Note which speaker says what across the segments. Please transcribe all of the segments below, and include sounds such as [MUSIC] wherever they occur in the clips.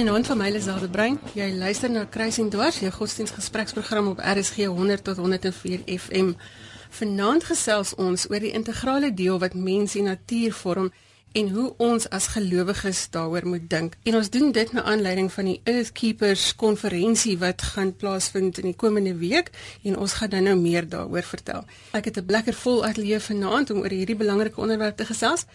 Speaker 1: Goeienaand van my Liselde Brein. Jy luister na Kruising Dwars, jou godsdienstgespreksprogram op RSG 100 tot 104 FM. Vanaand gesels ons oor die integrale deel wat mens en natuur vorm en hoe ons as gelowiges daaroor moet dink. En ons doen dit na aanleiding van die Earth Keepers konferensie wat gaan plaasvind in die komende week en ons gaan dan nou meer daaroor vertel. Ek het 'n lekker vol ateljee vanaand om oor hierdie belangrike onderwerp te gesels.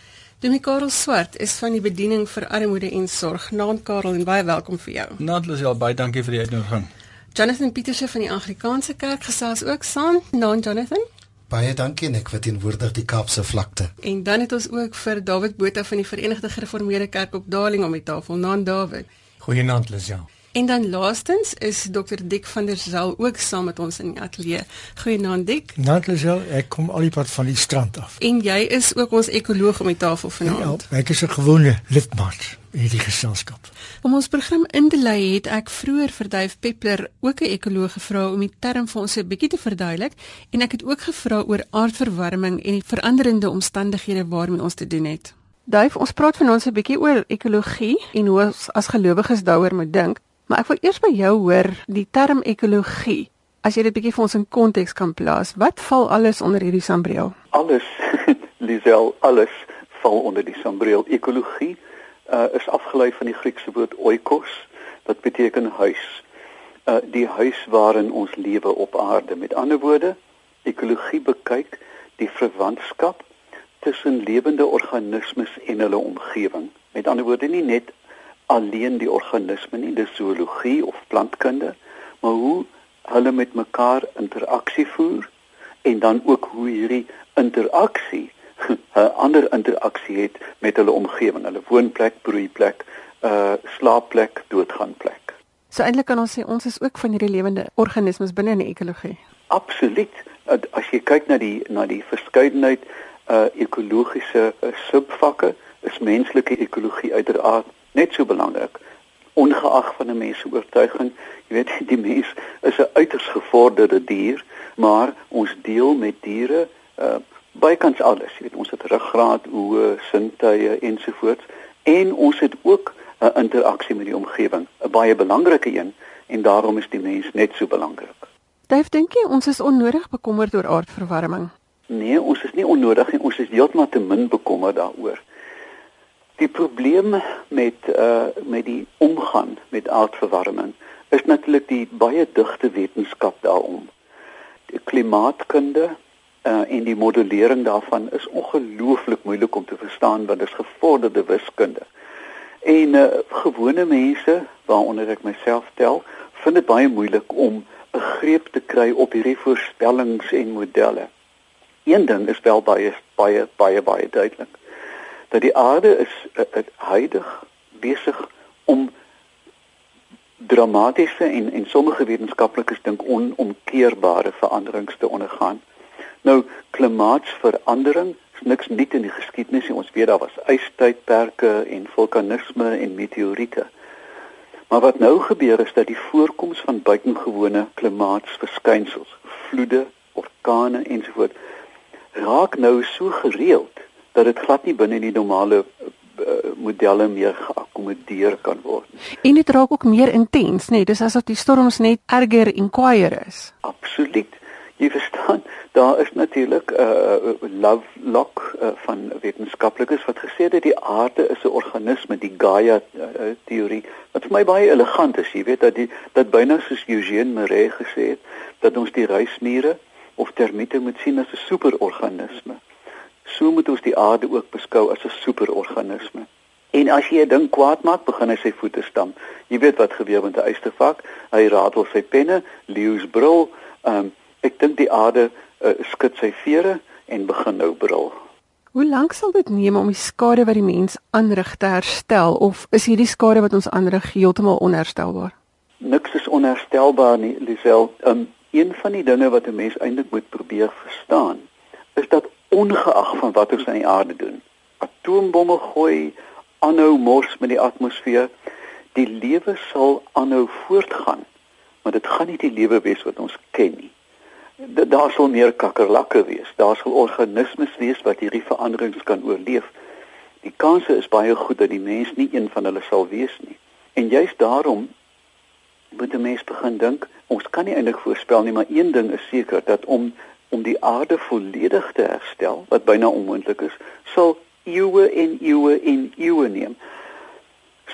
Speaker 1: Dominee Karel Swart is van die bediening vir armoede en sorg. Naam Karel en baie welkom vir jou.
Speaker 2: Natlus ja, baie dankie vir die uitnodiging.
Speaker 1: Jonathan Pieterse van die Anglikaanse Kerk gesels ook saam. Naam Jonathan.
Speaker 3: Baie dankie Nik vir teenwoordig die Kaapse vlakte.
Speaker 1: En dan het ons ook vir David Botha van die Verenigde Gereformeerde Kerk op Darling om die tafel. Naam David.
Speaker 4: Goeienaand Lisel.
Speaker 1: En dan laastens is Dr Dik van der Zal ook saam met ons in die ateljee. Goeienaand Dik.
Speaker 4: Naand Lisel, ek kom al die pad van die strand af.
Speaker 1: En jy is ook ons ekoloog om die tafel vanaand.
Speaker 4: Ja, ek is 'n gewone lidmaat in hierdie geselskap.
Speaker 1: Om ons program in te lei het ek vroeër vir Dave Peppler, ook 'n ekoloog gevra om die term vir ons 'n bietjie te verduidelik en ek het ook gevra oor aardverwarming en die veranderende omstandighede waarmee ons te doen het. Dave, ons praat vanaand 'n bietjie oor ekologie en hoe ons as gelowiges daaroor moet dink. Maar ek wil eers by jou hoor die term ekologie. As jy dit bietjie vir ons in konteks kan plaas, wat val alles onder hierdie sambreel?
Speaker 5: Alles, [LAUGHS] Lisel, alles val onder die sambreel ekologie. Uh is afgelei van die Griekse woord oikos wat beteken huis. Uh die huis waarin ons lewe op aarde. Met ander woorde, ekologie bekyk die verwantskap tussen lewende organismes en hulle omgewing. Met ander woorde, nie net alleen die organisme nie, dis zoologie of plantkunde, maar hoe hulle met mekaar interaksie voer en dan ook hoe hierdie interaksie [LAUGHS] 'n ander interaksie het met hulle omgewing, hulle woonplek, broeiplek, uh slaapplek, doodgaanplek.
Speaker 1: So eintlik kan ons sê ons is ook van hierdie lewende organismes binne in die ekologie.
Speaker 5: Absoluut. As jy kyk na die na die verskeidenheid uh ekologiese uh, subvakke, is menslike ekologie uiteraard net so belangrik ongeag van 'n mens se oortuiging jy weet [LAUGHS] die mens is 'n uiters gevorderde dier maar ons deel met diere uh, bykans alles jy weet ons het ruggraat oë sintuie ensovoorts en ons het ook 'n uh, interaksie met die omgewing 'n baie belangrike een en daarom is die mens net so belangrik.
Speaker 1: Dave dink jy ons is onnodig bekommerd oor aardverwarming?
Speaker 5: Nee ons is nie onnodig nie ons is heeltemal te min bekommerd daaroor Die probleem met uh met die omgang met aardverwarming is natuurlik die baie digte wetenskap daaroor. Die klimaatkunde uh en die modellering daarvan is ongelooflik moeilik om te verstaan want dit is gevorderde wiskunde. En uh gewone mense, waaronder ek myself tel, vind dit baie moeilik om 'n greep te kry op hierdie voorspellings en modelle. Een ding is wel baie baie baie baie duidelik dat die aarde is uh, huidig besig om dramatiese en en sommige wetenskaplikes dink onomkeerbare veranderings te ondergaan. Nou klimaatsverandering is niks nuut in die geskiedenis nie. Ons weet daar was ystydperke en vulkanisme en meteoriete. Maar wat nou gebeur is dat die voorkoms van buitengewone klimaatsverskynsels, vloede, orkane ensovoorts raak nou so gereeld dat dit glad nie binne die normale uh, modelle meer geakkommodeer kan word.
Speaker 1: En dit raak ook meer intens, nê? Nee, dis asof die storms net erger en kwaaier is.
Speaker 5: Absoluut. Jy verstaan, daar is natuurlik 'n uh, love lock uh, van wetenskaplikes wat gesê het dat die aarde is 'n organisme, die Gaia uh, teorie, wat vir my baie elegant is, jy weet dat die dat byna soos Eugene Marais gesê het dat ons die reismiere of termiete moet sien as 'n superorganisme so moet ons die aarde ook beskou as 'n superorganisme. En as jy 'n ding kwaad maak, begin hy sy voete stamp. Jy weet wat gebeur met 'n eystervak? Hy ratel sy penne, leeu's brul. Um, ek dink die aarde uh, skud sy vere en begin nou brul.
Speaker 1: Hoe lank sal dit neem om die skade wat die mens aanrig te herstel of is hierdie skade wat ons aanrig heeltemal onherstelbaar?
Speaker 5: Niks is onherstelbaar nie, Lisel. Um, een van die dinge wat 'n mens eintlik moet probeer verstaan, is dat ongeag van wat ons aan die aarde doen. Atoombomme gooi, aanhou mors met die atmosfeer. Die lewe sal aanhou voortgaan, maar dit gaan nie die lewe wees wat ons ken nie. Daar sal meer kakkerlakke wees. Daar sal organismes wees wat hierdie veranderings kan oorleef. Die kanse is baie goed dat die mens nie een van hulle sal wees nie. En juist daarom moet 'n mens begin dink, ons kan nie eintlik voorspel nie, maar een ding is seker dat om om die aarde volledig te herstel, wat byna onmoontlik is, sal eeue en eeue en eeue neem.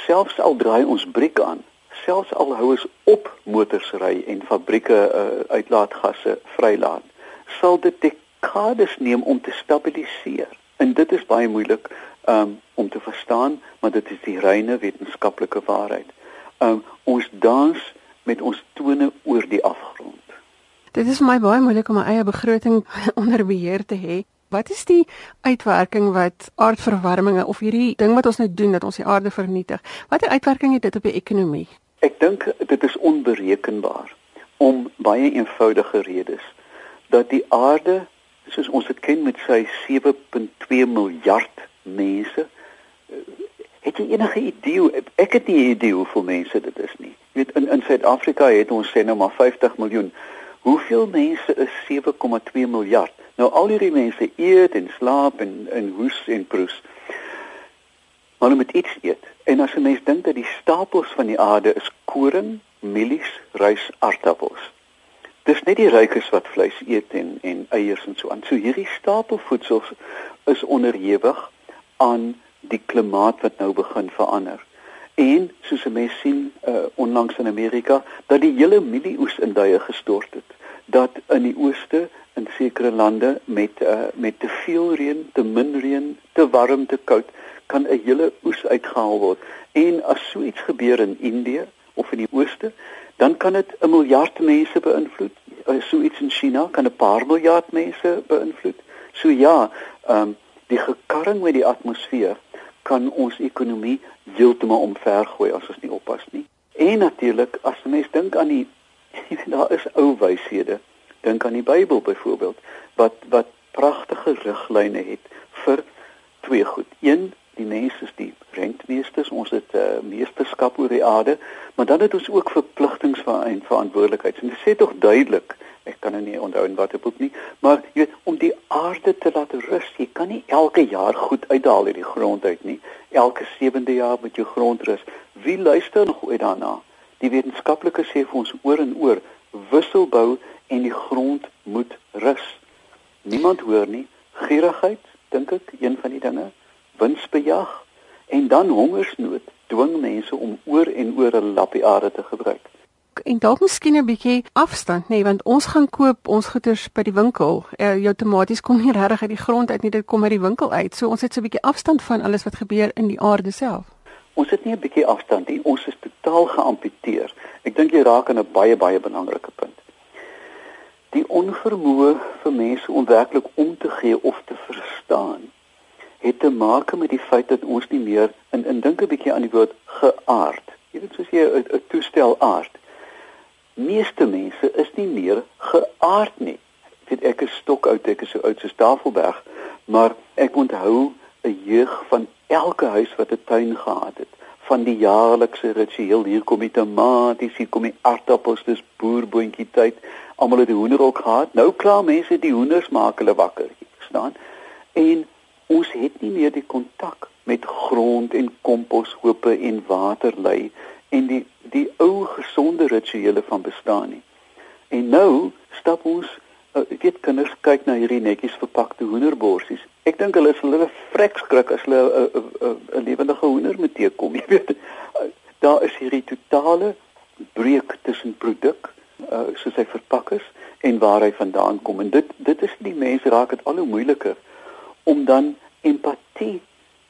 Speaker 5: Selfs al draai ons briek aan, selfs al hou ons op motors ry en fabrieke uh, uitlaatgasse vrylaat, sal dit dekades neem om te stabiliseer. En dit is baie moeilik um, om te verstaan, maar dit is die reine wetenskaplike waarheid. Um, ons dans met ons tone oor die afgrond.
Speaker 1: Dit is vir my baie moeilik om my eie begroting [LAUGHS] onder beheer te hê. Wat is die uitwerking wat aardverwarminge of hierdie ding wat ons nou doen dat ons die aarde vernietig? Watter uitwerking het dit op die ekonomie?
Speaker 5: Ek dink dit is onberekenbaar om baie eenvoudige redes dat die aarde soos ons dit ken met sy 7.2 miljard mense het jy enige idee ek het nie 'n idee hoeveel mense dit is nie. Jy weet in in Suid-Afrika het ons sê nou maar 50 miljoen. Hoeveel mense is 7,2 miljard? Nou al hierdie mense eet en slaap en en hoes en proes. Maar hulle moet iets eet. En as 'n mens dink dat die stapels van die aarde is koring, mielies, rys, aardappels. Dis net die rykes wat vleis eet en en eiers en so aan. So hierdie stapelvoedsel is onderhewig aan die klimaat wat nou begin verander. En soos 'n mens sien uh, onlangs in Amerika dat die hele mielieoes in duie gestort het. Dat in die ooste in sekere lande met uh, met te veel reën, te min reën, te warm, te koud kan 'n hele oes uitgehaal word. En as so iets gebeur in Indië of in die ooste, dan kan dit 'n miljard mense beïnvloed. Uh, so iets in China kan 'n paar miljard mense beïnvloed. So ja, ehm um, die gekarring met die atmosfeer kan ons ekonomie heeltemal omvergooi as ons nie oppas nie. En natuurlik, as jy mens dink aan die [LAUGHS] daar is ou wyshede Dink aan die Bybel byvoorbeeld wat wat pragtige riglyne het vir twee goed. Een, die mens is die rentmeesters, ons het 'n uh, meesterskap oor die aarde, maar dan het ons ook verpligtinge en verantwoordelikhede. En dit sê tog duidelik, ek kan nou nie onthou in watter boek nie, maar jy weet om die aarde te laat rus, jy kan nie elke jaar goed uithaal uit die grond uit nie. Elke 7de jaar moet jy grond rus. Wie luister nog ooit daarna? Die wetenskaplikes sê vir ons oor en oor wisselbou en die grond moet rus. Niemand hoor nie gierigheid, dink ek, een van die dinge, winsbejag en dan hongersnood dwing mense om oor en oor 'n lappie aarde te gebruik.
Speaker 1: En dalk miskien 'n bietjie afstand, nê, nee, want ons gaan koop ons goeder by die winkel. Uh, jou tomaties kom nie regtig uit die grond uit nie, dit kom uit die winkel uit. So ons het so 'n bietjie afstand van alles wat gebeur in die aarde self.
Speaker 5: Ons het nie 'n bietjie afstand nie, ons is totaal geamputeer. Ek dink jy raak aan 'n baie baie belangrike punt die onvermoë vir mense om werklik om te gee of te verstaan het te maak met die feit dat ons nie meer in in dink 'n bietjie aan die woord geaard. Jy weet soos jy 'n toestel aard. Meeste mense is nie meer geaard nie. Ek weet ek is stok oud, ek is so oud soos Tafelberg, maar ek onthou 'n jeug van elke huis wat 'n tuin gehad het van die jaarlikse ritueel hier kom die tomaties, hier kom die aardappels, dis boerboontjie tyd almal het die hoender ook gehad. Nou klaar mense die hoenders maak hulle wakker, verstaan? En ons het nie meer die kontak met grond en komposhope en waterlei en die die ou gesonde rituele van bestaan nie. En nou stap ons uh, ek weet kinders kyk na hierdie netjies verpakte hoenderborsies. Ek dink hulle is hulle vrek skrik as hulle 'n uh, 'n uh, uh, uh, lewendige hoender met teekom, [LAUGHS] jy weet. Uh, daar is hierdie totale breek tussen produk uh, soos hy verpak is en waar hy vandaan kom en dit dit is die mense raak dit al hoe moeiliker om dan empatie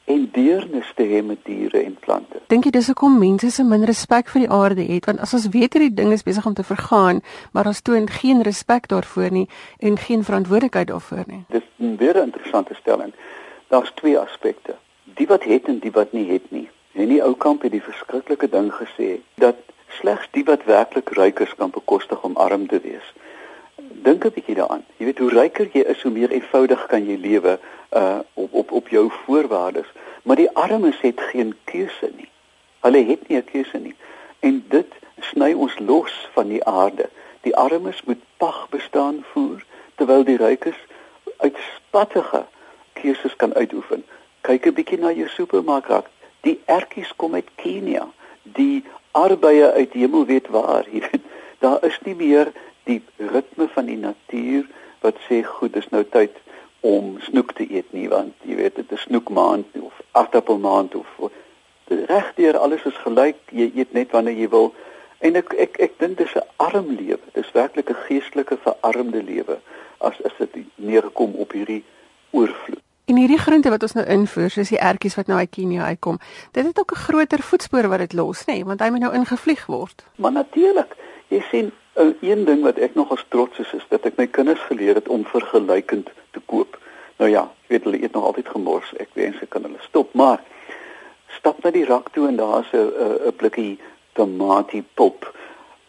Speaker 5: en deernis te hê met diere en plante.
Speaker 1: Dink jy dis hoekom mense so min respek vir die aarde het want as ons weet hierdie ding is besig om te vergaan, maar ons toon geen respek daarvoor nie en geen verantwoordelikheid daarvoor nie.
Speaker 5: Dis 'n baie interessante stelling. Daar's twee aspekte. Die wat het en die wat nie het nie. En die ou kamp het die verskriklike ding gesê dat slegs die wat werklik ryk is kan bekostig om arm te wees. Dink 'n bietjie daaraan. Jy weet hoe ryker jy is, hoe meer eenvoudig kan jy lewe uh op op op jou voorwaardes, maar die armes het geen keuse nie. Hulle het nie 'n keuse nie. En dit sny ons los van die aarde. Die armes moet pag bestaan voer terwyl die rykes uitspattige keuses kan uitoefen. Kyk 'n bietjie na jou supermark. Die ertjies kom uit Kenia die arbeye uit hemel weet waar, [LAUGHS] jy weet. Daar is nie meer die ritme van die natuur wat sê goed, dis nou tyd om snoek te eet nie, want jy weet dit is snoekmaand of aardappelmaand of regdeur alles is gelyk, jy eet net wanneer jy wil. En ek ek ek dink dis 'n arm lewe. Dis werklik 'n geestelike verarmde lewe as as dit neerkom op hierdie oorvloed.
Speaker 1: En hierdie groente wat ons nou invoer, soos die ertjies wat nou uit Kenia uitkom, dit het ook 'n groter voetspoor wat dit los, nê, nee, want hy moet nou ingevlieg word.
Speaker 5: Maar natuurlik, jy sien, uh, een ding wat ek nog as trots is, is dat ek my kinders geleer het om vergelykend te koop. Nou ja, ek weet hulle eet nog altyd gemors. Ek wens ek kan hulle stop, maar stap na die rak toe en daar's 'n 'n blikkie tomatie pulp,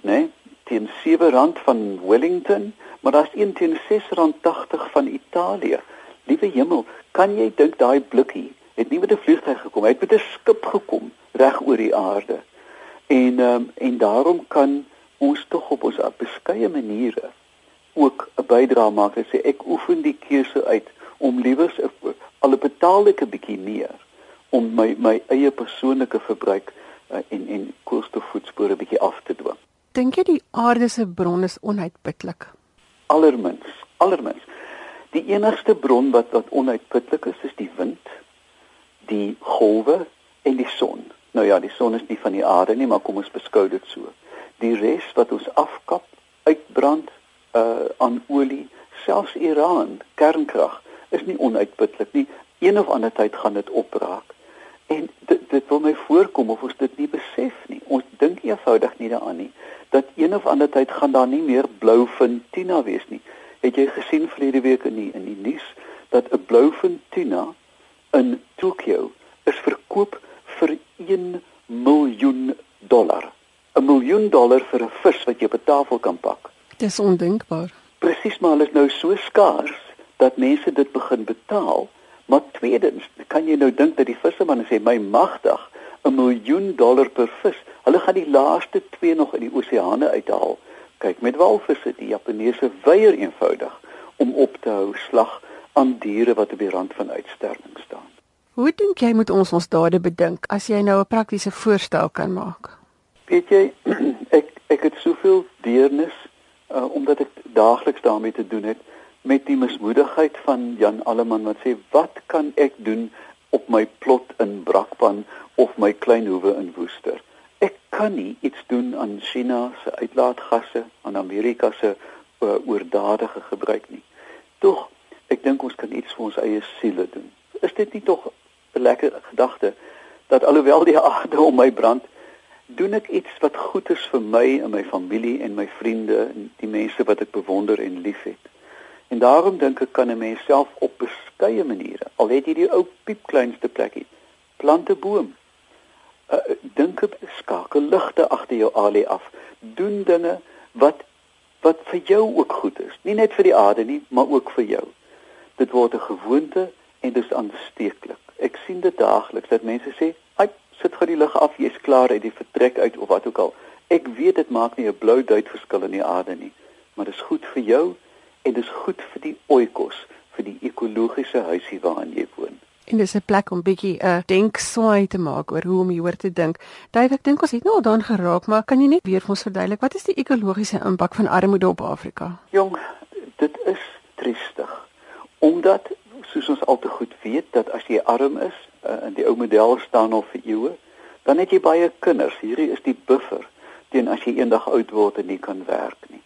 Speaker 5: né? Nee? Teen R7 van Wellington, maar daar's een teen R6.80 van Italië. Liewe hemel, kan jy dink daai blikkie het nie met 'n vliegtuig gekom, hy het met 'n skip gekom reg oor die aarde. En ehm um, en daarom kan ons tog op ons beskeie maniere ook 'n bydrae maak en sê ek oefen die keuse uit om liewers al betaal ek 'n bietjie meer om my my eie persoonlike verbruik uh, en en koolstofvoetspore bietjie af te dwing.
Speaker 1: Dink jy die aarde se bron is onuitputlik?
Speaker 5: Allermins, allermins. Die enigste bron wat wat onuitputlik is, is die wind, die golwe en die son. Nou ja, die son is nie van die aarde nie, maar kom ons beskou dit so. Die res wat ons afkap, uitbrand uh aan olie, selfs Iran, kernkrag, is nie onuitputlik nie. Een of ander tyd gaan dit opraak. En dit dit wil my voorkom of ons dit nie besef nie. Ons dink eenvoudig nie daaraan nie dat een of ander tyd gaan daar nie meer blou van Tina wees nie. Het jy gesien verlede week in die in die nuus dat 'n blouvin tuna in Tokio is verkoop vir 1 miljoen dollar. 'n Miljoen dollar vir 'n vis wat jy op 'n tafel kan pak.
Speaker 1: Dis ondenkbaar.
Speaker 5: Presies maar hulle is nou so skaars dat mense dit begin betaal. Maar tweedens, kan jy nou dink dat die vissermanne sê my magtig 'n miljoen dollar per vis. Hulle gaan die laaste twee nog in die oseane uithaal kyk met walvisse die Japaneese weier eenvoudig om op te hou slag aan diere wat op die rand van uitsterwing staan.
Speaker 1: Hoe dink jy moet ons ons dade bedink as jy nou 'n praktiese voorstel kan maak?
Speaker 5: Weet jy [CLEARS THROAT] ek ek het soveel deernis uh, omdat ek daagliks daarmee te doen het met die mismoedigheid van Jan Alleman wat sê wat kan ek doen op my plot in Brakpan of my klein hoewe in Woester? ek kan nie iets doen aan China se uitlaatgasse, aan Amerika se uh, oordadige gebruik nie. Tog, ek dink ons kan iets vir ons eie siele doen. Is dit nie tog 'n lekker gedagte dat alhoewel die aarde om my brand, doen ek iets wat goed is vir my en my familie en my vriende en die mense wat ek bewonder en liefhet. En daarom dink ek kan 'n mens self op beskeie maniere, al het jy die ou piepkleinste plekkie, plant 'n boom uh, dink op skakel ligte agter jou alie af. Doen dinge wat wat vir jou ook goed is. Nie net vir die aarde nie, maar ook vir jou. Dit word 'n gewoonte en dit is aansteeklik. Ek sien dit daagliks dat mense sê, "Ai, sit gou die lig af, jy's klaar uit die vertrek uit of wat ook al." Ek weet dit maak nie 'n blou duit verskil in die aarde nie, maar dit is goed vir jou en dit is goed vir die oikos, vir die ekologiese huisie waarin jy woon.
Speaker 1: En dis 'n plek om bietjie 'n uh, denkswaai te maak oor hoe om hieroor te dink. Dave, ek dink ons het nou al daaraan geraak, maar kan jy net weer vir ons verduidelik wat is die ekologiese impak van armoede op Afrika?
Speaker 5: Jong, dit is triestig. Omdat soos ons al te goed weet dat as jy arm is, uh, in die ou model staan al vir eeue, dan het jy baie kinders. Hierdie is die buffer teen as jy eendag oud word en nie kan werk nie.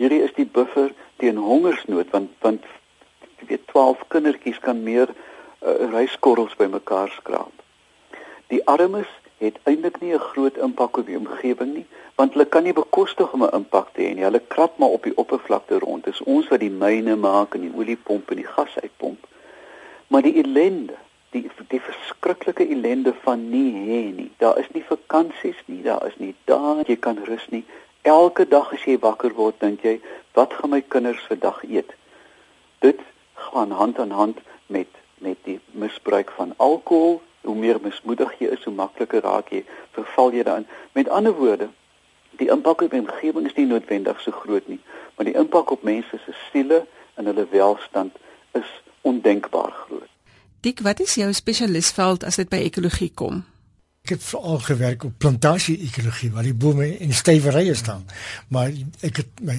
Speaker 5: Hierdie is die buffer teen hongersnood want want jy weet 12 kindertjies kan meer uh, ryskorrels bymekaar skraap. Die armes het eintlik nie 'n groot impak op die omgewing nie, want hulle kan nie bekostig om 'n impak te hê nie. Hulle krap maar op die oppervlakte rond. Dis ons wat die myne maak en die oliepomp en die gas uitpomp. Maar die ellende, die die verskriklike ellende van nie hê nie. Daar is nie vakansies nie, daar is nie dae jy kan rus nie. Elke dag as jy wakker word, dink jy, wat gaan my kinders vandag eet? Dit gaan hand aan hand met met die misbruik van alkohol, hoe meer mismoedig jy is, hoe makliker raak jy, verval jy daarin. Met ander woorde, die impak op die omgewing is nie noodwendig so groot nie, maar die impak op mense se siele en hulle welstand is ondenkbaar groot.
Speaker 1: Dik, wat is jou spesialisveld as dit by ekologie kom?
Speaker 4: het veral gewerk op plantasie ekologie waar die bome in stywerye staan. Maar ek het my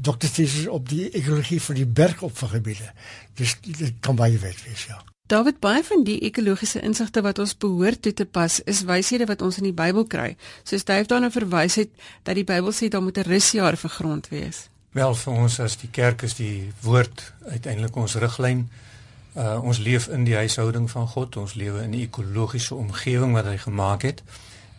Speaker 4: dokterthesis op die ekologie vir die bergoppergebiede. Dus dit kan baie wyd wees, ja.
Speaker 1: David, baie van die ekologiese insigte wat ons behoort toe te pas, is wyshede wat ons in die Bybel kry. Soos Dave daarna verwys het dat die Bybel sê daar moet 'n rusjaar vir grond wees.
Speaker 6: Wel vir ons as die kerk is die woord uiteindelik ons riglyn. Uh ons leef in die huishouding van God, ons lewe in 'n ekologiese omgewing wat hy gemaak het.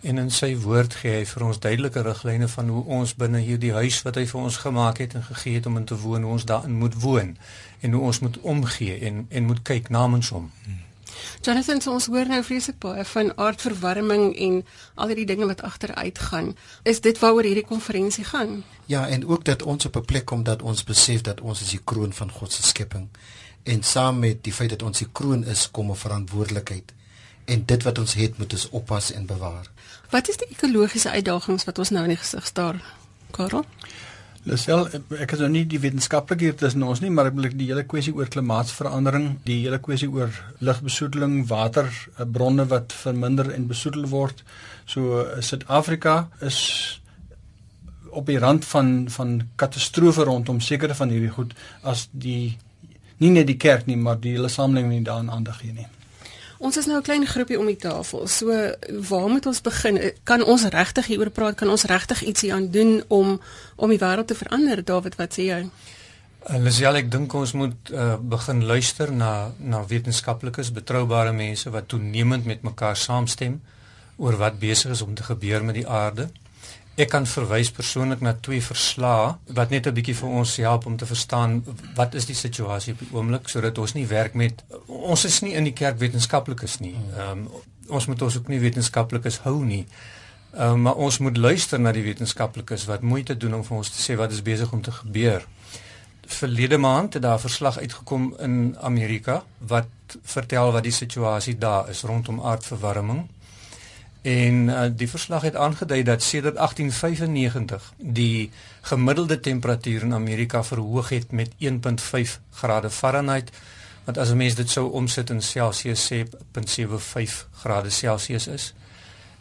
Speaker 6: En in sy woord gee hy vir ons duidelike riglyne van hoe ons binne hierdie huis wat hy vir ons gemaak het en gegee het om in te woon, hoe ons daarin moet woon en hoe ons moet omgee en en moet kyk namens hom.
Speaker 1: Jonathan, so ons hoor nou vreeslik baie van aardverwarming en al hierdie dinge wat agteruit gaan. Is dit waaroor hierdie konferensie gaan?
Speaker 3: Ja, en ook dat ons op 'n plek kom dat ons besef dat ons is die kroon van God se skepping en saam met die feit dat ons die kroon is, kom 'n verantwoordelikheid. En dit wat ons het, moet ons oppas en bewaar.
Speaker 1: Wat is die ekologiese uitdagings wat ons nou in die gesig staar? Karel?
Speaker 2: Lisel, ek is nou nie die wetenskaplike hier tussen ons nie, maar ek bedoel die hele kwessie oor klimaatsverandering, die hele kwessie oor lugbesoedeling, waterbronne wat verminder en besoedel word. So Suid-Afrika is op die rand van van katastrofe rondom sekere van hierdie goed as die nie net die kerk nie, maar die hele samelewing nie daaraan aandag gee nie.
Speaker 1: Ons is nou 'n klein groepie om die tafel. So waar moet ons begin? Kan ons regtig hieroor praat? Kan ons regtig ietsie aan doen om om die wêreld te verander? David, wat sê jy?
Speaker 6: Lisel, ek dink ons moet uh, begin luister na na wetenskaplikes, betroubare mense wat toenemend met mekaar saamstem oor wat besig is om te gebeur met die aarde. Ek kan verwys persoonlik na twee verslae wat net 'n bietjie vir ons help om te verstaan wat is die situasie op die oomblik sodat ons nie werk met ons is nie in die kerk wetenskaplikes nie. Ehm um, ons moet ons ook nie wetenskaplikes hou nie. Ehm um, maar ons moet luister na die wetenskaplikes wat moeite doen om vir ons te sê wat is besig om te gebeur. Verlede maand het daar 'n verslag uitgekom in Amerika wat vertel wat die situasie daar is rondom aardverwarming. En uh, die verslag het aangedui dat sedert 1895 die gemiddelde temperatuur in Amerika verhoog het met 1.5 grade Fahrenheit wat as 'n mens dit sou omsit in Celsius sê 0.75 grade Celsius is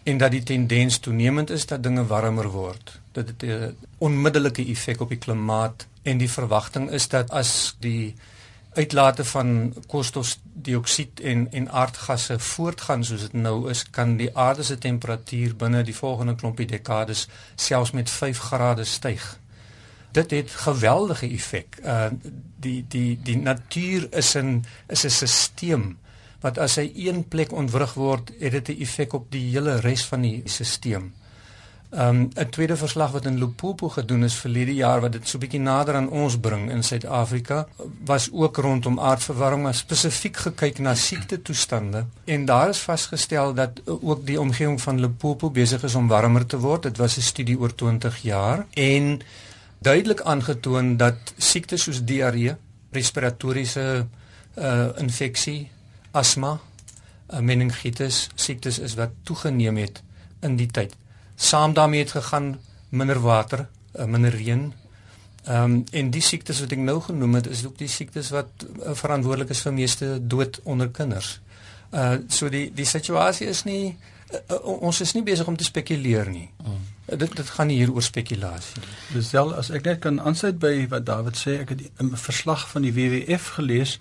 Speaker 6: en dat die tendens toenemend is dat dinge warmer word. Dit het 'n onmiddellike effek op die klimaat en die verwagting is dat as die uitlate van koolstofdioksied en en aardgasse voortgaan soos dit nou is, kan die aarde se temperatuur binne die volgende klompie dekades selfs met 5 grade styg. Dit het geweldige effek. Uh die die die natuur is 'n is 'n stelsel wat as hy een plek ontwrig word, het dit 'n effek op die hele res van die stelsel. Um 'n tweede verslag wat in Limpopo gedoen is verlede jaar wat dit so bietjie nader aan ons bring in Suid-Afrika was ook rondom aardverwarming, maar spesifiek gekyk na siekte toestande en daar is vasgestel dat ook die omgewing van Limpopo besig is om warmer te word. Dit was 'n studie oor 20 jaar. En duidelik aangetoon dat siektes soos diarree, respiratoriese uh infeksie, asma, uh, meningitis, siektes is wat toegeneem het in die tyd saam daarmee het gegaan minder water, uh, minder reën. Ehm um, en die siektes wat ek nou genoem het is ook die siektes wat uh, verantwoordelik is vir meeste dood onder kinders. Uh so die die situasie is nie uh, ons is nie besig om te spekuleer nie. Mm. Uh, dit dit gaan nie hier oor spekulasie nie.
Speaker 2: Dis wel as ek net kan aansluit by wat David sê, ek het 'n verslag van die WWF gelees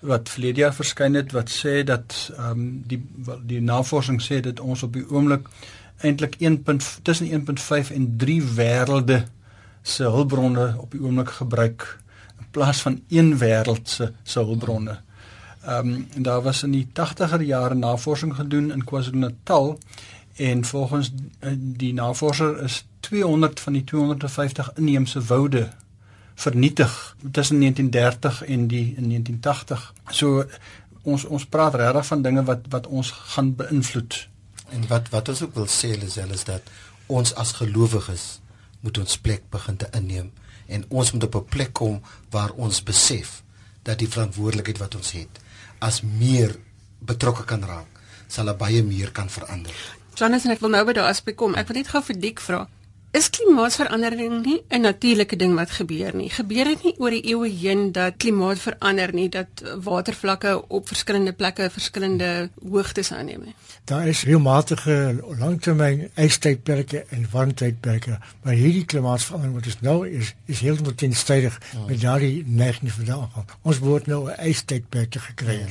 Speaker 2: wat verlede jaar verskyn het wat sê dat ehm um, die die navorsing sê dat ons op die oomblik eintlik 1. tussen 1.5 en 3 wêrelde se hulpbronne op die oomblik gebruik in plaas van een wêreld se se hulpbronne. Ehm um, en daar was in die 80er jare navorsing gedoen in KwaZulu-Natal en volgens eh, die navorser is 200 van die 250 inheemse woude vernietig tussen 1930 en die in 1980. So ons ons praat regtig van dinge wat wat ons gaan beïnvloed.
Speaker 3: En wat wat ons ook wil sê Lisel is dat ons as gelowiges moet ons plek begin te inneem en ons moet op 'n plek kom waar ons besef dat die verantwoordelikheid wat ons het as meer betrokke kan raak, sal baie meer kan verander.
Speaker 1: Jonathan, ek wil nou by daardie aspek kom. Ek wil net gou vir Dik vra. Is klimaatsverandering nie 'n natuurlike ding wat gebeur nie? Gebeur dit nie oor die eeue heen dat klimaat verander nie, dat watervlakke op verskillende plekke verskillende hoogtes aanneem nie?
Speaker 4: Daar is regelmatige langtermyn ystydperke en warmtydperke, maar hierdie klimaatsverandering wat ons nou is, is heeltemal teenstrydig ja. met daardie neiging vandag. Ons word nou 'n ystydperk gekry. Ja.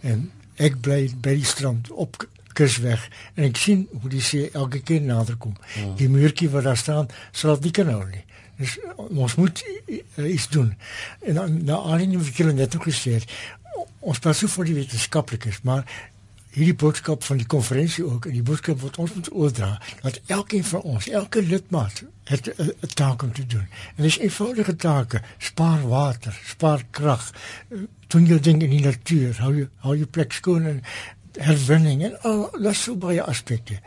Speaker 4: En ek bly by die strand op kusweg en ek sien hoe die see elke keer nader kom. Ja. Die muurtjie wat daar staan, sal dit kan nou nie. Dus ons moet iets doen. En dan na aanleiding wat jy net gesê het, ons pas so vir die wetenskaplikes, maar hierdie boodskap van die konferensie ook en die boodskap wat ons moet oordra dat elkeen van ons, elke lidmaat het 'n taak om te doen. En dis eenvoudige take, spaar water, spaar krag, doen jou ding in die natuur, hou jou hou jou plek skoon en herwinning en al dat so baie aspekte.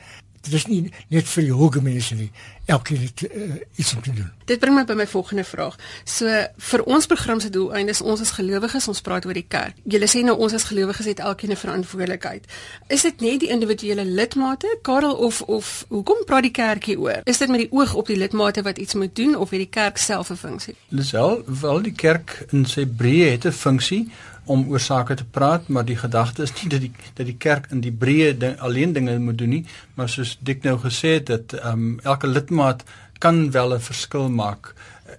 Speaker 4: Dit is nie net vir die hoë mense nie. Elkeen het uh, iets om te doen.
Speaker 1: Dit bring my by my volgende vraag. So vir ons program se doeleinde is ons as gelowiges, ons praat oor die kerk. Julle sê nou ons as gelowiges het elkeen 'n verantwoordelikheid. Is dit net die individuele lidmate, Karel of of hoekom praat die kerk hier oor? Is dit met die oog op die lidmate wat iets moet doen of het die kerk self 'n funksie?
Speaker 2: Lisel, wel die kerk in sy breë het 'n funksie om oor sake te praat, maar die gedagte is nie dat die dat die kerk in die breë ding, alleen dinge moet doen nie, maar soos Dik nou gesê het dat ehm um, elke lidmaat kan wel 'n verskil maak.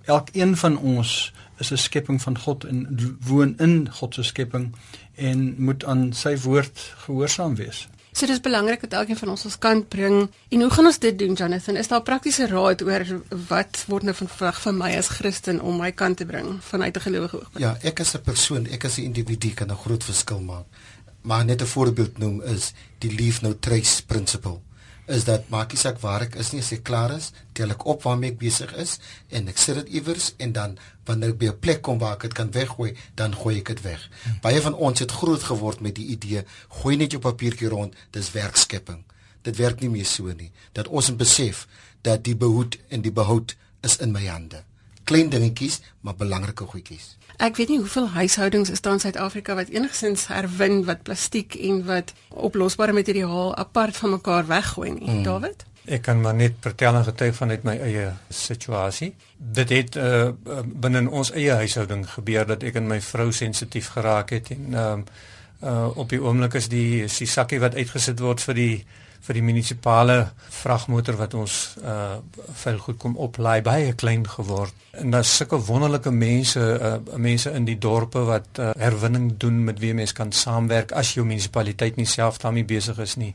Speaker 2: Elkeen van ons is 'n skepping van God en woon in God se skepping en moet aan sy woord gehoorsaam wees.
Speaker 1: So dis belangrik dat elkeen van ons ons kant bring. En hoe gaan ons dit doen, Jonathan? Is daar praktiese raad oor wat word nou van vraag van my as Christen om my kant te bring vanuit 'n gelowige oogpunt?
Speaker 3: Ja, ek as 'n persoon, ek as 'n individu kan 'n groot verskil maak. Maar net 'n voorbeeld noem is die leave no trace principle is dat maak nie saak waar ek is nie as ek klaar is, tel ek op waarmee ek besig is en ek sit dit iewers en dan wanneer ek by 'n plek kom waar ek dit kan weggooi, dan gooi ek dit weg. Hmm. Baie van ons het groot geword met die idee gooi net jou papiertjie rond, dis werkskepping. Dit werk nie meer so nie. Dat ons moet besef dat die behoed en die behoud is in my hande. Klein dingetjies, maar belangrike goedjies.
Speaker 1: Ek weet nie hoeveel huishoudings is daar in Suid-Afrika wat enigsins herwin wat plastiek en wat oplosbare materiaal apart van mekaar weggooi nie. Hmm. David?
Speaker 6: Ek kan maar net vertel en getuig van uit my eie situasie. Dit het uh, binne ons eie huishouding gebeur dat ek en my vrou sensitief geraak het en uh, uh, op die oomblik is die is die sakkie wat uitgesit word vir die vir die munisipale vragmotor wat ons uh veel goed kom oplaai baie klein geword. En daar's sulke wonderlike mense uh mense in die dorpe wat uh, herwinning doen met wie mense kan saamwerk as jou munisipaliteit nie self daarmee besig is nie.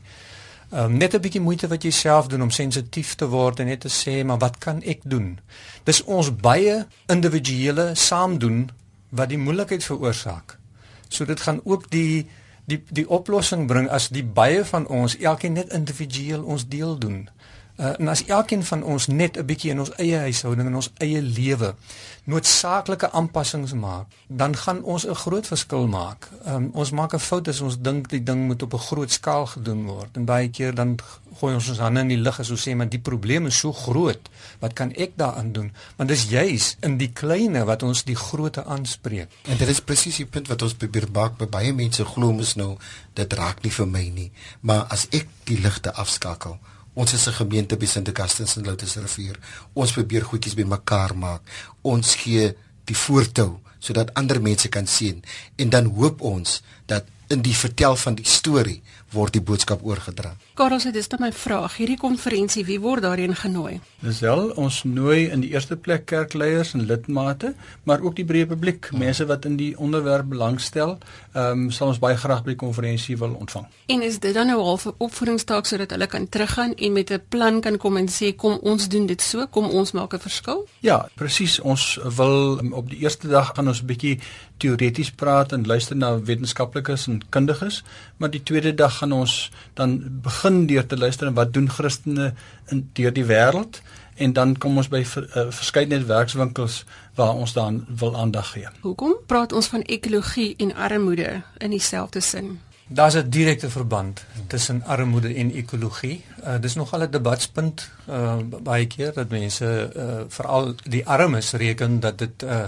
Speaker 6: Um, net 'n bietjie moeite wat jy self doen om sensitief te word en net te sê maar wat kan ek doen? Dis ons baie individuele saam doen wat die moeilikheid veroorsaak. So dit gaan ook die die die oplossing bring as die baie van ons elkeen net individueel ons deel doen. Uh, en as elkeen van ons net 'n bietjie in ons eie huishouding en ons eie lewe noodsaaklike aanpassings maak, dan gaan ons 'n groot verskil maak. Um, ons maak 'n fout as ons dink die ding moet op 'n groot skaal gedoen word. En baie keer dan gooi ons ons hande in die lug en so sê maar die probleem is so groot. Wat kan ek daaraan doen? Want dis juis in die kleine wat ons die grootte aanspreek.
Speaker 3: En dit is presies die punt wat ons probeer maak by baie mense glo mos nou dit raak nie vir my nie. Maar as ek die ligte afskakel Ons is 'n gemeente by Sint Augustus in Lotus Rivier. Ons probeer goedjies bymekaar maak. Ons gee die voortou sodat ander mense kan sien en dan hoop ons dat in die vertel van die storie word die boodskap oorgedra.
Speaker 1: Karel sê dis dan my vraag, hierdie konferensie, wie word daarin genooi?
Speaker 2: Dis wel ons nooi in die eerste plek kerkleiers en lidmate, maar ook die breë publiek, hmm. mense wat in die onderwerp belangstel, ehm um, sal ons baie graag by die konferensie wil ontvang.
Speaker 1: En is dit dan nou half 'n opvoedingstak sodat hulle kan teruggaan en met 'n plan kan kom en sê kom ons doen dit so, kom ons maak 'n verskil?
Speaker 2: Ja, presies. Ons wil um, op die eerste dag gaan ons 'n bietjie teoreties praat en luister na wetenskaplikes en kundiges, maar die tweede dag gaan ons dan begin deur te luister en wat doen Christene in deur die wêreld en dan kom ons by ver, uh, verskeidenheid werkswinkels waar ons dan wil aandag gee.
Speaker 1: Hoekom praat ons van ekologie en armoede in dieselfde sin?
Speaker 6: Daar's 'n direkte verband tussen armoede en ekologie. Uh, dis nogal 'n debatspunt uh, baie keer dat mense uh, veral die armes reken dat dit uh,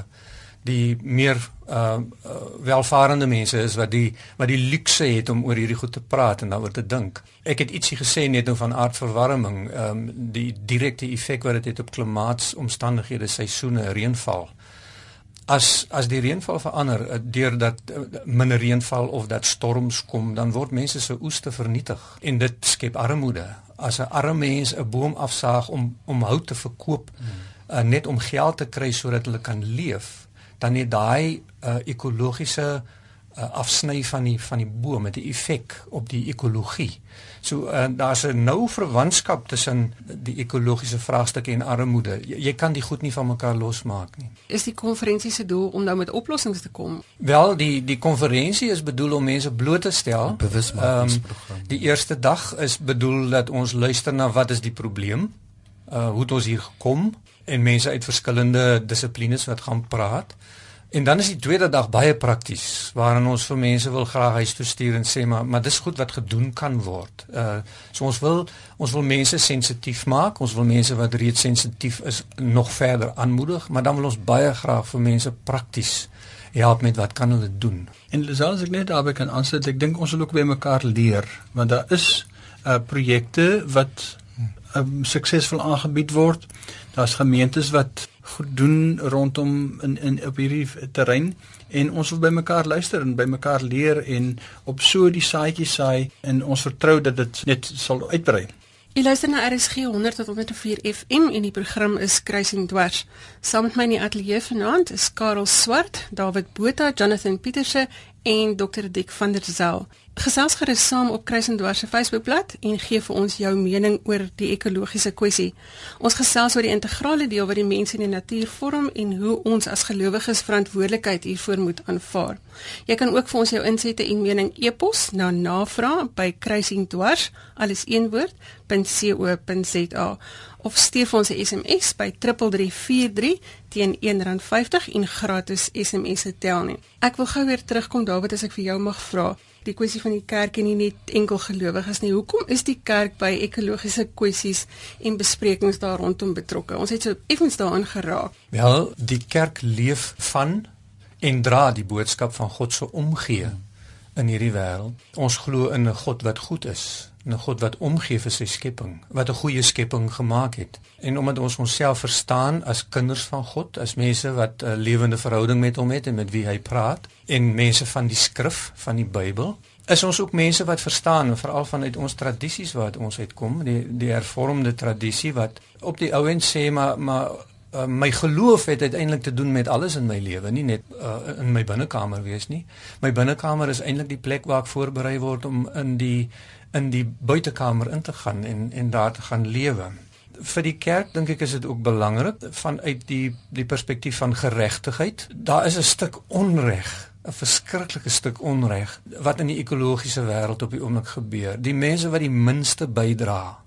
Speaker 6: die meer uh, uh welvarende mense is wat die wat die luukse het om oor hierdie goed te praat en daaroor te dink. Ek het ietsie gesê net nou van aardverwarming, ehm um, die direkte effek wat dit het op klimaatsomstandighede, seisoene, reënval. As as die reënval verander uh, deurdat uh, minder reënval of dat storms kom, dan word mense se oeste vernietig en dit skep armoede. As 'n arme mens 'n boom afsaag om om hout te verkoop, hmm. uh, net om geld te kry sodat hulle kan leef, dan het daai uh, ekologiese uh, afsny van die van die boom met 'n effek op die ekologie. So uh, daar's 'n nou verwantskap tussen die ekologiese vraagstukke en armoede. Jy, jy kan die goed nie van mekaar losmaak nie.
Speaker 1: Is die konferensie se doel om nou met oplossings te kom?
Speaker 6: Wel, die die konferensie is bedoel om mense bloot te stel.
Speaker 3: Bewusmakingsprogram.
Speaker 6: Um, die eerste dag is bedoel dat ons luister na wat is die probleem? Uh hoe het ons hier gekom? En mense uit verskillende dissiplines wat gaan praat. En dan is die tweede dag baie prakties waarin ons vir mense wil graag huis toe stuur en sê maar maar dis goed wat gedoen kan word. Uh so ons wil ons wil mense sensitief maak, ons wil mense wat reeds sensitief is nog verder aanmoedig, maar dan wil ons baie graag vir mense prakties help met wat kan hulle doen.
Speaker 2: En selfs ek net daarby kan aansluit, ek dink ons wil ook by mekaar leer want daar is uh projekte wat um, suksesvol aangebied word. Daar's gemeentes wat goed doen rondom in in op hierdie terrein en ons wil by mekaar luister en by mekaar leer en op so die saadjies saai en ons vertrou dat dit net sal uitbrei.
Speaker 1: Jy luister na RSG 100 tot 104 FM en die program is Kruising Dwars. Saam met my in die ateljee vanaand is Karel Swart, David Botha, Jonathan Pieterse en Dr. Dick van der Zel. Gesels gerus saam op Kruisendwars se Facebookblad en gee vir ons jou mening oor die ekologiese kwessie. Ons gesels oor die integrale deel wat die mens en die natuur vorm en hoe ons as gelowiges verantwoordelikheid hiervoor moet aanvaar. Jy kan ook vir ons jou insette en mening e-pos na navraag@kruisendwars alles een woord .co.za of stuur ons 'n SMS by 3343 teen R1.50 en gratis SMS se tel nie. Ek wil gou weer terugkom Dawid as ek vir jou mag vra die kwessie van die kerk en nie net enkel gelowiges nie. Hoekom is die kerk by ekologiese kwessies en besprekings daar rondom betrokke? Ons het so effens daarin geraak.
Speaker 6: Wel, die kerk leef van en dra die boodskap van God se omgee in hierdie wêreld. Ons glo in 'n God wat goed is, 'n God wat omgee vir sy skepping, wat 'n goeie skepping gemaak het. En omdat ons onsself verstaan as kinders van God, as mense wat 'n lewende verhouding met hom het en met wie hy praat, en mense van die skrif van die Bybel, is ons ook mense wat verstaan veral vanuit ons tradisies wat ons uitkom, die die hervormde tradisie wat op die ou end sê maar maar uh, my geloof het uiteindelik te doen met alles in my lewe, nie net uh, in my binnekamer wees nie. My binnekamer is eintlik die plek waar ek voorberei word om in die in die buitekamer in te gaan en en daar te gaan lewe. Vir die kerk dink ek is dit ook belangrik vanuit die die perspektief van geregtigheid. Daar is 'n stuk onreg 'n verskriklike stuk onreg wat in die ekologiese wêreld op die oomblik gebeur. Die mense wat die minste bydra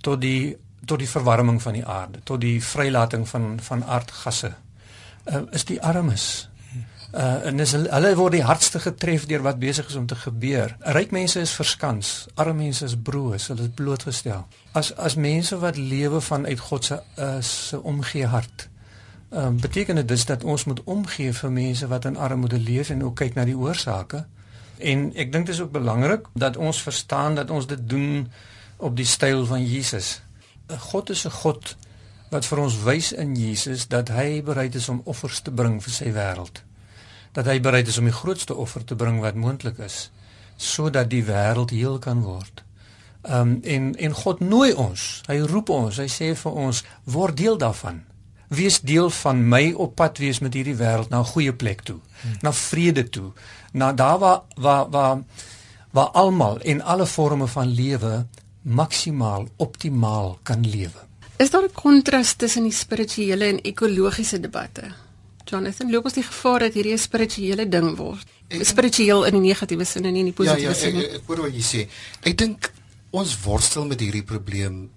Speaker 6: tot die tot die verwarming van die aarde, tot die vrylating van van aardgasse, uh, is die armes. Uh, en dis hulle word die hardste getref deur wat besig is om te gebeur. Ryk mense is verskans, arme mense is broos, hulle is blootgestel. As as mense wat lewe vanuit God se uh, se omgee hart. Ehm uh, beteken dit dus dat ons moet omgee vir mense wat in armoede leef en ook kyk na die oorsake. En ek dink dit is ook belangrik dat ons verstaan dat ons dit doen op die styl van Jesus. God is 'n God wat vir ons wys in Jesus dat hy bereid is om offers te bring vir sy wêreld dat hy bereid is om die grootste offer te bring wat moontlik is sodat die wêreld heel kan word. Um, en en God nooi ons. Hy roep ons. Hy sê vir ons word deel daarvan. Wees deel van my op pad wees met hierdie wêreld na 'n goeie plek toe, hmm. na vrede toe, na daar waar waar waar waar almal in alle forme van lewe maksimaal optimaal kan lewe.
Speaker 1: Is daar 'n kontras tussen die spirituele en ekologiese debatte? Jonathan, loop ons die gevaar dat hierdie 'n spirituele ding word. Spiritueel in die negatiewe sin en nie in die positiewe sin
Speaker 3: nie. Ja, ja, ek hoor wat jy sê. Ek dink ons worstel met hierdie probleem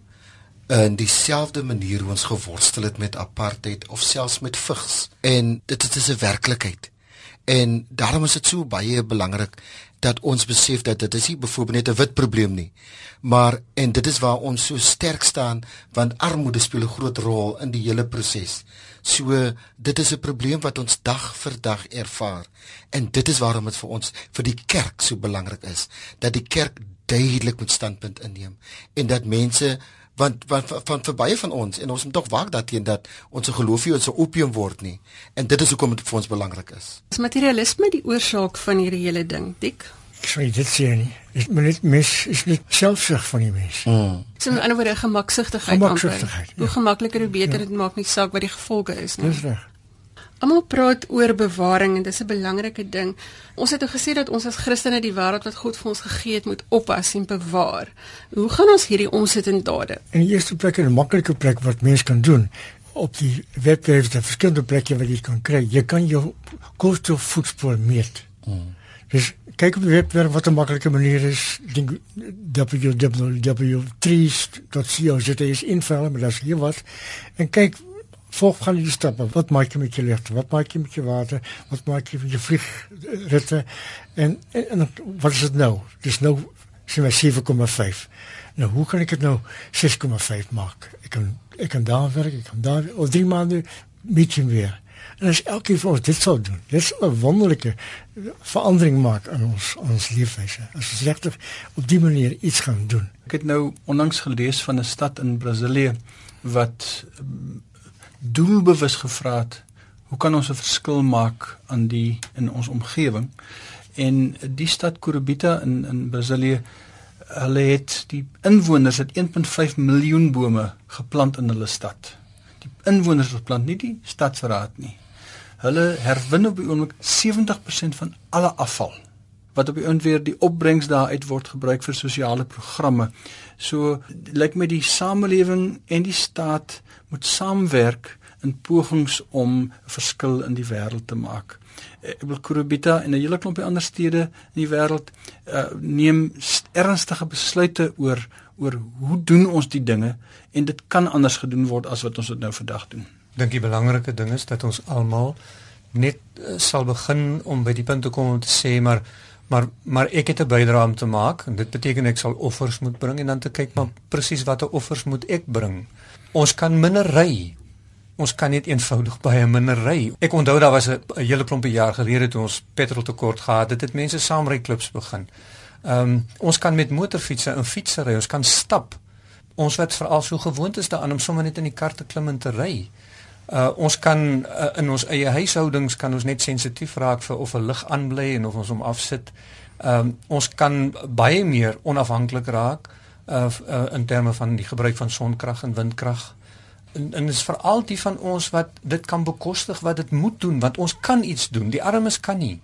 Speaker 3: in dieselfde manier hoe ons geworstel het met apartheid of selfs met vigs. En dit, dit is 'n werklikheid. En daarom is dit so baie belangrik dat ons besef dat dit is nie byvoorbeeld net 'n wit probleem nie. Maar en dit is waar ons so sterk staan want armoede speel 'n groot rol in die hele proses So dit is 'n probleem wat ons dag vir dag ervaar. En dit is waarom dit vir ons vir die kerk so belangrik is dat die kerk duidelik moet standpunt inneem en dat mense want want van, van baie van ons en ons moet tog waak daarteen dat ons geloof nie ons opium word nie en dit is hoekom dit vir ons belangrik is.
Speaker 1: Is materialisme die oorsaak van hierdie hele ding, Dik?
Speaker 4: Ek sê dit sê nie. Dit moet net mes is net selfsug van die mens.
Speaker 3: Mm.
Speaker 1: So 'n ander woorde gemaksigtigheid
Speaker 4: Gemaksigtigheid,
Speaker 1: Hoe
Speaker 4: ja.
Speaker 1: gemakliker hoe beter
Speaker 4: Ja.
Speaker 1: dit maak nie saak wat die gevolge is nie.
Speaker 4: Dis reg.
Speaker 1: Almal praat oor bewaring en dis 'n belangrike ding. Ons het ook gesê dat ons as Christene die wêreld wat God vir ons gegee het moet oppas en bewaar. Hoe gaan ons hierdie omsit in dade?
Speaker 4: In die eerste plek 'n maklike plek wat mens kan doen op die webwerf daar verskillende plekke wat jy kan kry. Jy kan jou koolstofvoetspoor meet.
Speaker 3: Mm.
Speaker 4: Dus kyk op die webwerf wat 'n maklike manier is. Dink www.trees.co.za is invul, maar daar's hier wat. En kyk volg gaan die stappe. Wat maak jy met jou ligte? Wat maak jy met jou water? Wat maak jy met jou vliegritte? En, en en wat is dit nou? Dis nou sien my 7,5. Nou hoe kan ek dit nou 6,5 maak? Ek kan ek kan daar werk, ek kan daar oor 3 maande meet jy weer. En as elke van ons dit sou doen, dit sou 'n wonderlike verandering maak in ons ons leefwyse. As ons regtig op die manier iets gaan doen.
Speaker 2: Ek het nou onlangs gelees van 'n stad in Brasilië wat mm, doelbewus gevra het hoe kan ons 'n verskil maak aan die in ons omgewing? En die stad Curitiba in in Brasilië hulle het die inwoners het 1.5 miljoen bome geplant in hulle stad. Die inwoners het geplant, nie die stadsraad nie. Hulle herwin op die oomblik 70% van alle afval wat op die einde weer die opbrengs daaruit word gebruik vir sosiale programme. So lyk my die samelewing en die staat moet saamwerk in pogings om 'n verskil in die wêreld te maak. Eh, Ek wil Kurubita en 'n hele klompie ander stede in die wêreld uh, neem st- ernstige besluite oor oor hoe doen ons die dinge en dit kan anders gedoen word as wat ons dit nou vandag doen.
Speaker 6: dink die belangrike ding is dat ons almal net uh, sal begin om by die punt te kom om te sê maar maar maar ek het 'n bydrae om te maak en dit beteken ek sal offers moet bring en dan te kyk maar presies watter offers moet ek bring. Ons kan minder ry. Ons kan net eenvoudig baie minder ry. Ek onthou daar was 'n hele klompie jaar gelede toe ons petrol tekort gehad het, het mense saamry klubs begin. Ehm um, ons kan met motorfietsse en fietsse ry, ons kan stap. Ons wat veral so gewoond is daaraan om sommer net in die kar te klim en te ry. Uh ons kan uh, in ons eie huishoudings kan ons net sensitief raak vir of 'n lig aanbly en of ons hom afsit. Ehm um, ons kan baie meer onafhanklik raak uh, uh in terme van die gebruik van sonkrag en windkrag. En en is veral die van ons wat dit kan bekostig wat dit moet doen want ons kan iets doen. Die armes kan nie.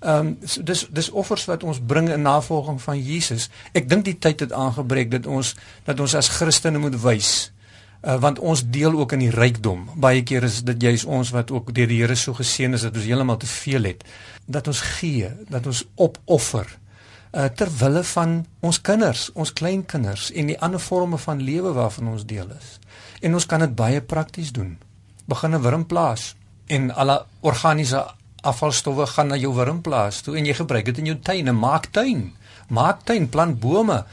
Speaker 6: Ehm um, so dis dis offers wat ons bring in navolging van Jesus. Ek dink die tyd het aangebreek dat ons dat ons as Christene moet wys. Uh, want ons deel ook in die rykdom. Baie keer is dit juis ons wat ook deur die Here so geseën is dat ons heeltemal te veel het. Dat ons gee, dat ons opoffer uh, ter wille van ons kinders, ons kleinkinders en die ander forme van lewe waarvan ons deel is. En ons kan dit baie prakties doen. Begin 'n wurmplaas en alle organiese afvalstowwe gaan na jou wurmplaas toe en jy gebruik dit in jou tuin en maak tuin. Maak tuin, plant bome,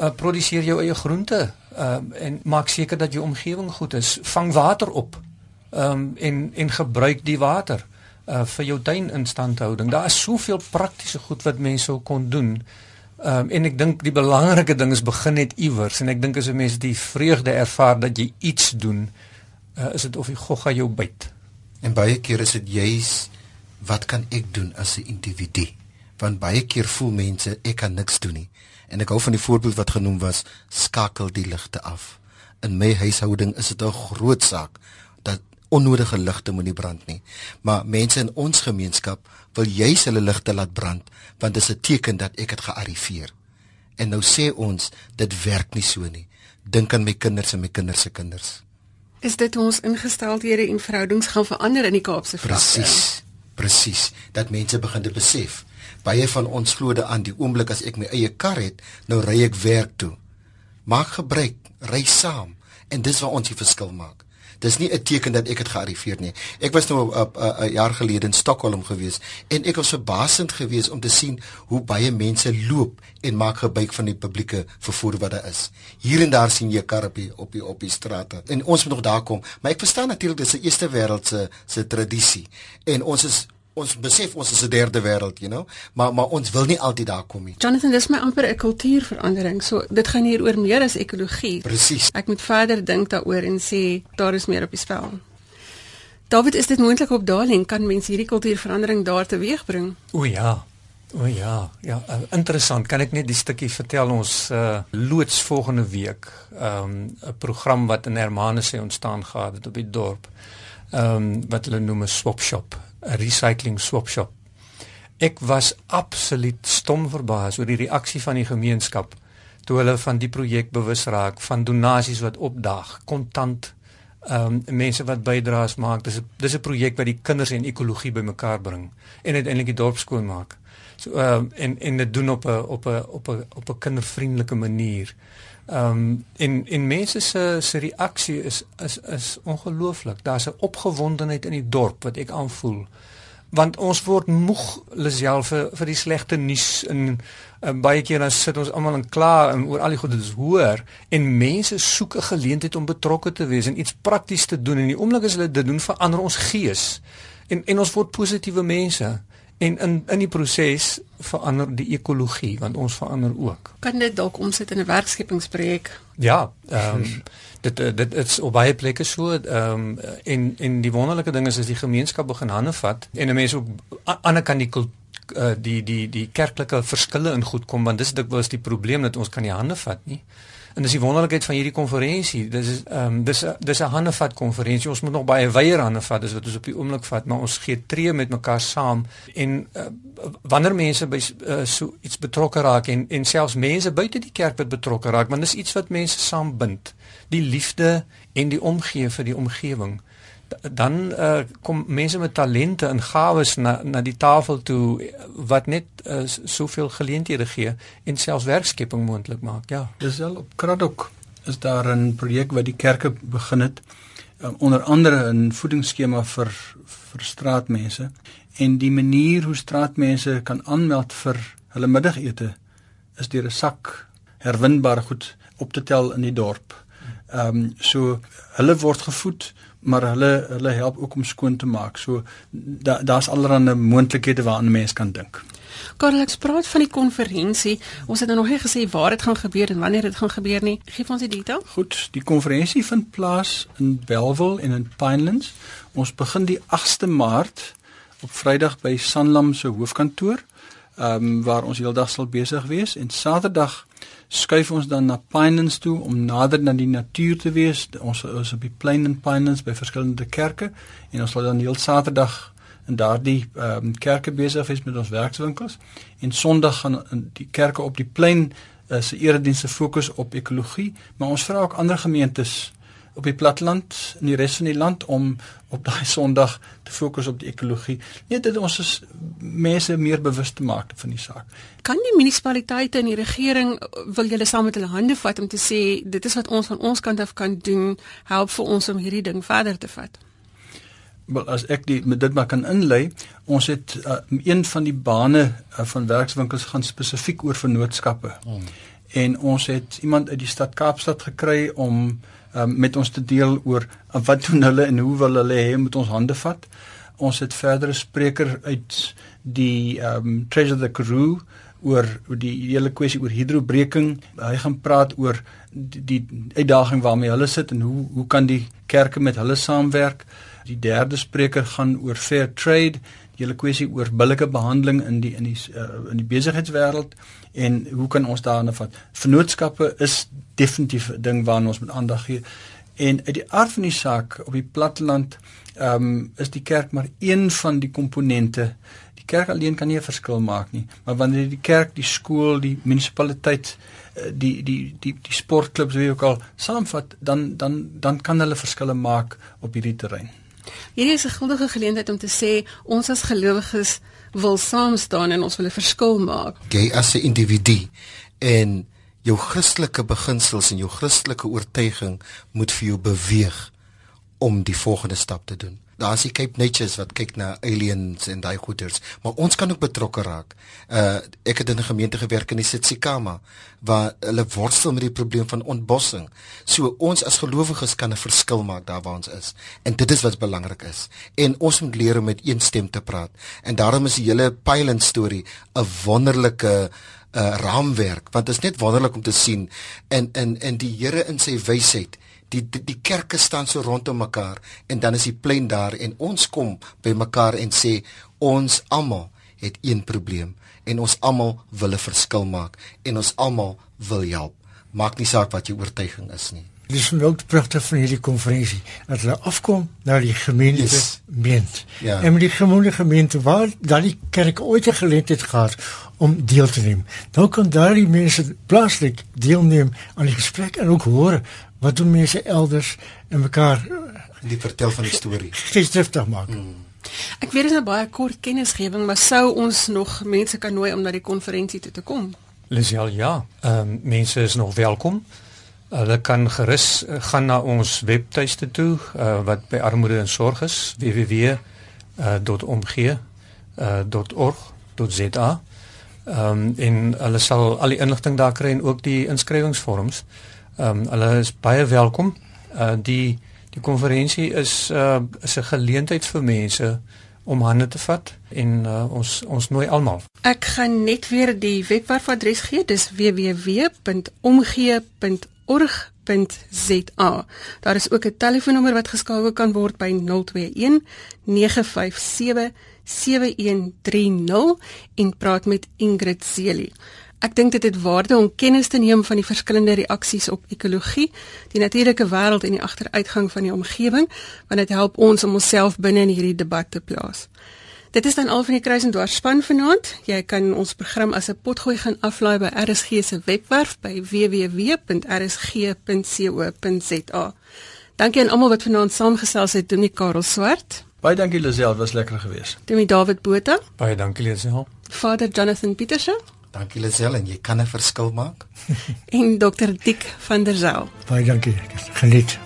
Speaker 6: uh, produseer jou eie groente uh, en maak seker dat jou omgewing goed is. Vang water op. Um, en en gebruik die water uh vir jou tuin instandhouding. Daar is soveel praktiese goed wat mense sou kon doen. Um en ek dink die belangrike ding is begin net iewers en ek dink as 'n mens die vreugde ervaar dat jy iets doen, uh, is dit of die gogga jou byt.
Speaker 3: En baie keer is dit juis wat kan ek doen as 'n individu? Want baie keer voel mense ek kan niks doen nie. En ek hou van die voorbeeld wat genoem was, skakel die ligte af. In my huishouding is dit 'n groot saak dat onnodige ligte moenie brand nie. Maar mense in ons gemeenskap wil juis hulle ligte laat brand want dit is 'n teken dat ek het gearriveer. En nou sê ons dit werk nie so nie. Dink aan my kinders en my kinders se kinders.
Speaker 1: Is dit hoe ons ingesteldhede en verhoudings gaan verander in die Kaapse vlakte?
Speaker 3: Presies. Presies dat mense begin te besef. Baie van ons glo aan die oomblik as ek my eie kar het, nou ry ek werk toe. Maak gebruik, ry saam en dis waar ons die verskil maak. Dis nie 'n teken dat ek het gearriveer nie. Ek was nou 'n jaar gelede in Stockholm gewees en ek was verbasend geweest om te sien hoe baie mense loop en maak gebuig van die publieke vervoer wat daar is. Hier en daar sien jy karre op die op die, die strate. En ons moet nog daar kom, maar ek verstaan natuurlik dis 'n eerste wêreld se se tradisie. En ons is ons besef ons is 'n derde wêreld, you know, maar maar ons wil nie altyd daar kom nie.
Speaker 1: Jonathan, dis my amper 'n kultuurverandering. So dit gaan hier oor meer as ekologie.
Speaker 3: Presies.
Speaker 1: Ek moet verder dink daaroor en sê daar is meer op die spel. David, is dit moontlik op Darling kan mense hierdie kultuurverandering daar teweegbring?
Speaker 6: O ja. O ja, ja, uh, interessant. Kan ek net die stukkie vertel ons uh, loods volgende week, ehm, 'n um, program wat in Hermanus se ontstaan gehad het op die dorp. Ehm um, wat hulle noem 'n swap shop 'n recycling swap shop. Ek was absoluut stom verbaas oor die reaksie van die gemeenskap toe hulle van die projek bewus raak van donasies wat opdaag, kontant ehm um, mense wat bydraes maak. Dis 'n dis 'n projek wat die kinders en ekologie bymekaar bring en uiteindelik die dorp skoon maak. So ehm um, en en dit doen op 'n op 'n op 'n op 'n kindervriendelike manier. Ehm um, en en mense se se reaksie is is is ongelooflik. Daar's 'n opgewondenheid in die dorp wat ek aanvoel. Want ons word moeg Lisel vir vir die slegte nuus en uh, baie keer dan sit ons almal in kla en oor al die goede dis hoor en mense soek 'n geleentheid om betrokke te wees en iets prakties te doen en die oomblik as hulle dit doen verander ons gees. En en ons word positiewe mense. En in in die proses verander die ekologie want ons verander ook.
Speaker 1: Kan dit dalk omsit in 'n werkskepingsprojek?
Speaker 6: Ja, ehm um, dit dit is op baie plekke so ehm um, en en die wonderlike ding is as die gemeenskap begin hande vat en mense ook aan kan die uh, die die die kerklike verskille in goed kom want dis dikwels die probleem dat ons kan nie hande vat nie. En dis die wonderlikheid van hierdie konferensie. Dis is ehm um, dis dis 'n handevat konferensie. Ons moet nog baie weier hande vat as wat ons op die oomblik vat, maar ons gee tree met mekaar saam en uh, wanneer mense by uh, so iets betrokke raak en en selfs mense buite die kerk wat betrokke raak, want dis iets wat mense saambind. Die liefde en die omgee vir die omgewing dan uh, kom mense met talente en gawes na na die tafel toe wat net uh, soveel geleenthede gee en selfs werkskepping moontlik maak. Ja.
Speaker 2: Dis wel op Kraddock is daar 'n projek wat die kerke begin het uh, onder andere 'n voedingsskema vir vir straatmense en die manier hoe straatmense kan aanmeld vir hulle middagete is deur 'n sak herwinbare goed op te tel in die dorp. Ehm um, so hulle word gevoed maar hulle hulle help ook om skoon te maak. So daar's da allerlei moontlikhede waaraan mense kan dink.
Speaker 1: Karel, ek praat van die konferensie. Ons het nou nog nie gesê waar dit gaan gebeur en wanneer dit gaan gebeur nie. Geef ons die detail.
Speaker 2: Goed, die konferensie vind plaas in Bellville en in Pinelands. Ons begin die 8ste Maart op Vrydag by Sanlam se hoofkantoor, ehm um, waar ons heeldag sal besig wees en Saterdag skuif ons dan na Pinelands toe om nader aan die natuur te wees. Ons is op die plein in Pinelands by verskillende kerke en ons sal dan heel Saterdag in daardie ehm um, kerke besig wees met ons werkswinkels en Sondag gaan die kerke op die plein uh, se eredienste fokus op ekologie, maar ons vra ook ander gemeentes op die platteland in die res van die land om op daai [LAUGHS] Sondag te fokus op die ekologie. Net dat ons is mense meer bewus te maak van die saak.
Speaker 1: Kan die munisipaliteite en die regering wil julle saam met hulle hande vat om te sê dit is wat ons van ons kant af kan doen, help vir ons om hierdie ding verder te vat?
Speaker 2: Wel as ek die met dit maar kan inlei, ons het uh, een van die bane uh, van werkswinkels gaan spesifiek oor vennootskappe. Hmm. En ons het iemand uit die stad Kaapstad gekry om um, met ons te deel oor uh, wat doen hulle en hoe wil hulle hê moet ons hande vat. Ons het verdere spreker uit die um, Treasure the Karoo oor die hele kwessie oor hidrobreking. Hy gaan praat oor die, die uitdaging waarmee hulle sit en hoe hoe kan die kerke met hulle saamwerk. Die derde spreker gaan oor fair trade, hele kwessie oor billike behandeling in die in die uh, in die besigheidswêreld en hoe kan ons daarna vat? Vennootskappe is definitief 'n ding waarna ons moet aandag gee. En uit die aard van die saak op die platteland ehm um, is die kerk maar een van die komponente. Die kerk alleen kan nie 'n verskil maak nie, maar wanneer die kerk, die skool, die munisipaliteit, eh, die die die die sportklubs wie ook al saamvat, dan dan dan kan hulle verskille maak op hierdie terrein.
Speaker 1: Hierdie is 'n guldige geleentheid om te sê ons as gelowiges wil saam staan en ons wil 'n verskil maak.
Speaker 3: Jy as 'n individu en jou Christelike beginsels en jou Christelike oortuiging moet vir jou beweeg om die volgende stap te doen. Daar's die Cape Natures wat kyk na aliens en daai goeters, maar ons kan ook betrokke raak. Uh ek het in 'n gemeente gewerk in die Tsitsikamma waar hulle worstel met die probleem van ontbossing. So ons as gelowiges kan 'n verskil maak daar waar ons is. En dit is wat belangrik is. En ons moet leer om met een stem te praat. En daarom is die hele pilot storie 'n wonderlike uh raamwerk want dit is net wonderlik om te sien en in in die Here in sy wysheid die, die die kerke staan so rondom mekaar en dan is die plein daar en ons kom by mekaar en sê ons almal het een probleem en ons almal wil 'n verskil maak en ons almal wil help maak nie saak wat jou oortuiging is nie
Speaker 4: Dis nou die pragtige van hierdie konferensie dat hulle afkom na die gemeente yes. meent. Ja. En met die gemeente gemeente waar dan die kerk ooit geleentheid gehad om deel te neem. Nou kan daardie mense plaaslik deelneem aan die gesprek en ook hoor wat doen mense elders en mekaar
Speaker 3: die vertel van die storie.
Speaker 4: Steeds driftig maak. Mm.
Speaker 1: Ek weet dit is 'n baie kort kennisgewing, maar sou ons nog mense kan nooi om na die konferensie toe te kom?
Speaker 6: Lisial ja, ehm um, mense is nog welkom. Hulle kan gerus uh, gaan na ons webtuiste toe uh, wat by armoede en sorg is www.omg.org.za. Uh, Ehm um, en hulle sal al die inligting daar kry en ook die inskrywingsvorms. Ehm um, hulle is baie welkom. Uh die die konferensie is uh is 'n geleentheid vir mense om hande te vat en uh, ons ons nooi almal.
Speaker 1: Ek gaan net weer die webwerfadres gee. Dis www.omgee.org.za. Daar is ook 'n telefoonnommer wat geskakel kan word by 021 957 7130 en praat met Ingrid Celie. Ek dink dit het waarde om kennis te neem van die verskillende reaksies op ekologie, die natuurlike wêreld en die agteruitgang van die omgewing, want dit help ons om onsself binne in hierdie debat te plaas. Dit is dan al van die kruis en dwars span vanaand. Jy kan ons program as 'n potgooi gaan aflaai by RSG se webwerf by www.rsg.co.za. Dankie aan almal wat vanaand saamgesels het, Dominie Karel Swart.
Speaker 2: Baie dankie Lisel, was lekker geweest.
Speaker 1: Dominie David Botha.
Speaker 6: Baie dankie Lisel.
Speaker 1: Vader Jonathan Pieterse.
Speaker 3: Dankie Lisel en jy kan 'n verskil maak. [LAUGHS]
Speaker 1: en Dr Dick van der Zel.
Speaker 4: Baie dankie. Geniet.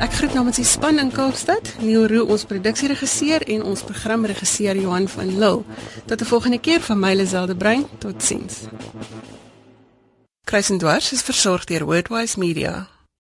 Speaker 1: Ek groet namens die span in Kaapstad, Neil Roo ons produksieregisseur en ons programregisseur Johan van Lille. Tot 'n volgende keer van my Liselde Brein. Totsiens. Kruisendwars is versorg deur Wordwise Media.